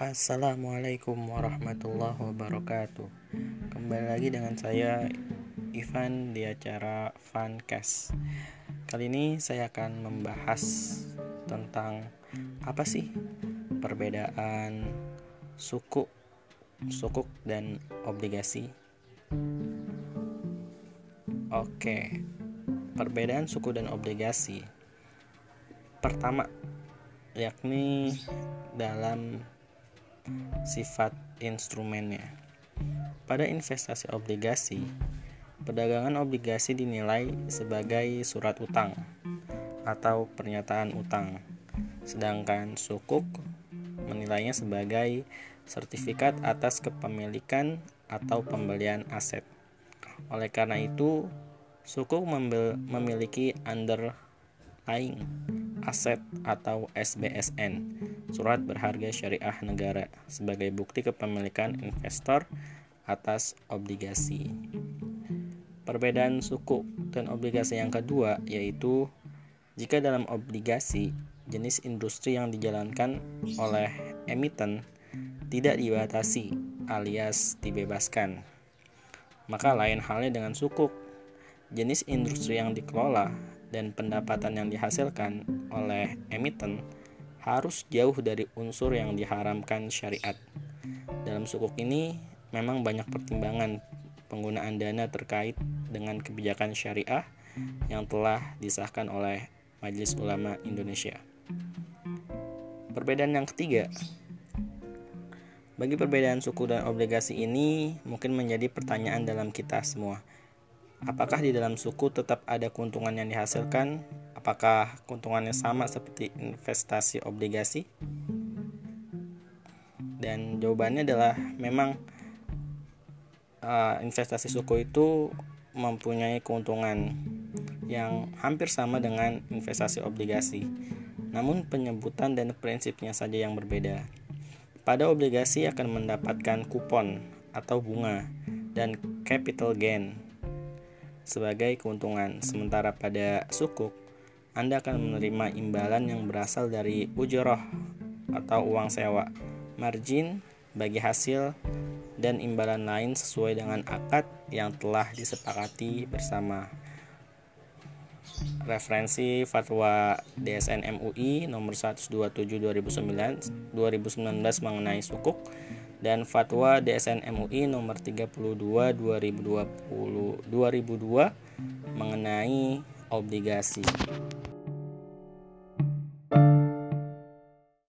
Assalamualaikum warahmatullahi wabarakatuh. Kembali lagi dengan saya Ivan di acara Funcast Kali ini saya akan membahas tentang apa sih perbedaan suku, sukuk dan obligasi. Oke, perbedaan suku dan obligasi. Pertama, yakni dalam sifat instrumennya. Pada investasi obligasi, perdagangan obligasi dinilai sebagai surat utang atau pernyataan utang, sedangkan sukuk menilainya sebagai sertifikat atas kepemilikan atau pembelian aset. Oleh karena itu, sukuk memiliki underlying aset atau SBSN, surat berharga syariah negara, sebagai bukti kepemilikan investor atas obligasi. Perbedaan suku dan obligasi yang kedua yaitu jika dalam obligasi jenis industri yang dijalankan oleh emiten tidak dibatasi alias dibebaskan. Maka lain halnya dengan sukuk. Jenis industri yang dikelola dan pendapatan yang dihasilkan oleh emiten harus jauh dari unsur yang diharamkan syariat. Dalam sukuk ini memang banyak pertimbangan penggunaan dana terkait dengan kebijakan syariah yang telah disahkan oleh Majelis Ulama Indonesia. Perbedaan yang ketiga, bagi perbedaan suku dan obligasi ini mungkin menjadi pertanyaan dalam kita semua. Apakah di dalam suku tetap ada keuntungan yang dihasilkan? Apakah keuntungannya sama seperti investasi obligasi? Dan jawabannya adalah memang uh, investasi suku itu mempunyai keuntungan yang hampir sama dengan investasi obligasi. Namun penyebutan dan prinsipnya saja yang berbeda. Pada obligasi akan mendapatkan kupon atau bunga dan capital gain sebagai keuntungan. Sementara pada sukuk, Anda akan menerima imbalan yang berasal dari ujroh atau uang sewa, margin bagi hasil, dan imbalan lain sesuai dengan akad yang telah disepakati bersama. Referensi Fatwa DSN MUI nomor 127 2009 2019 mengenai sukuk dan Fatwa DSN MUI nomor 32 2020 2002 mengenai obligasi.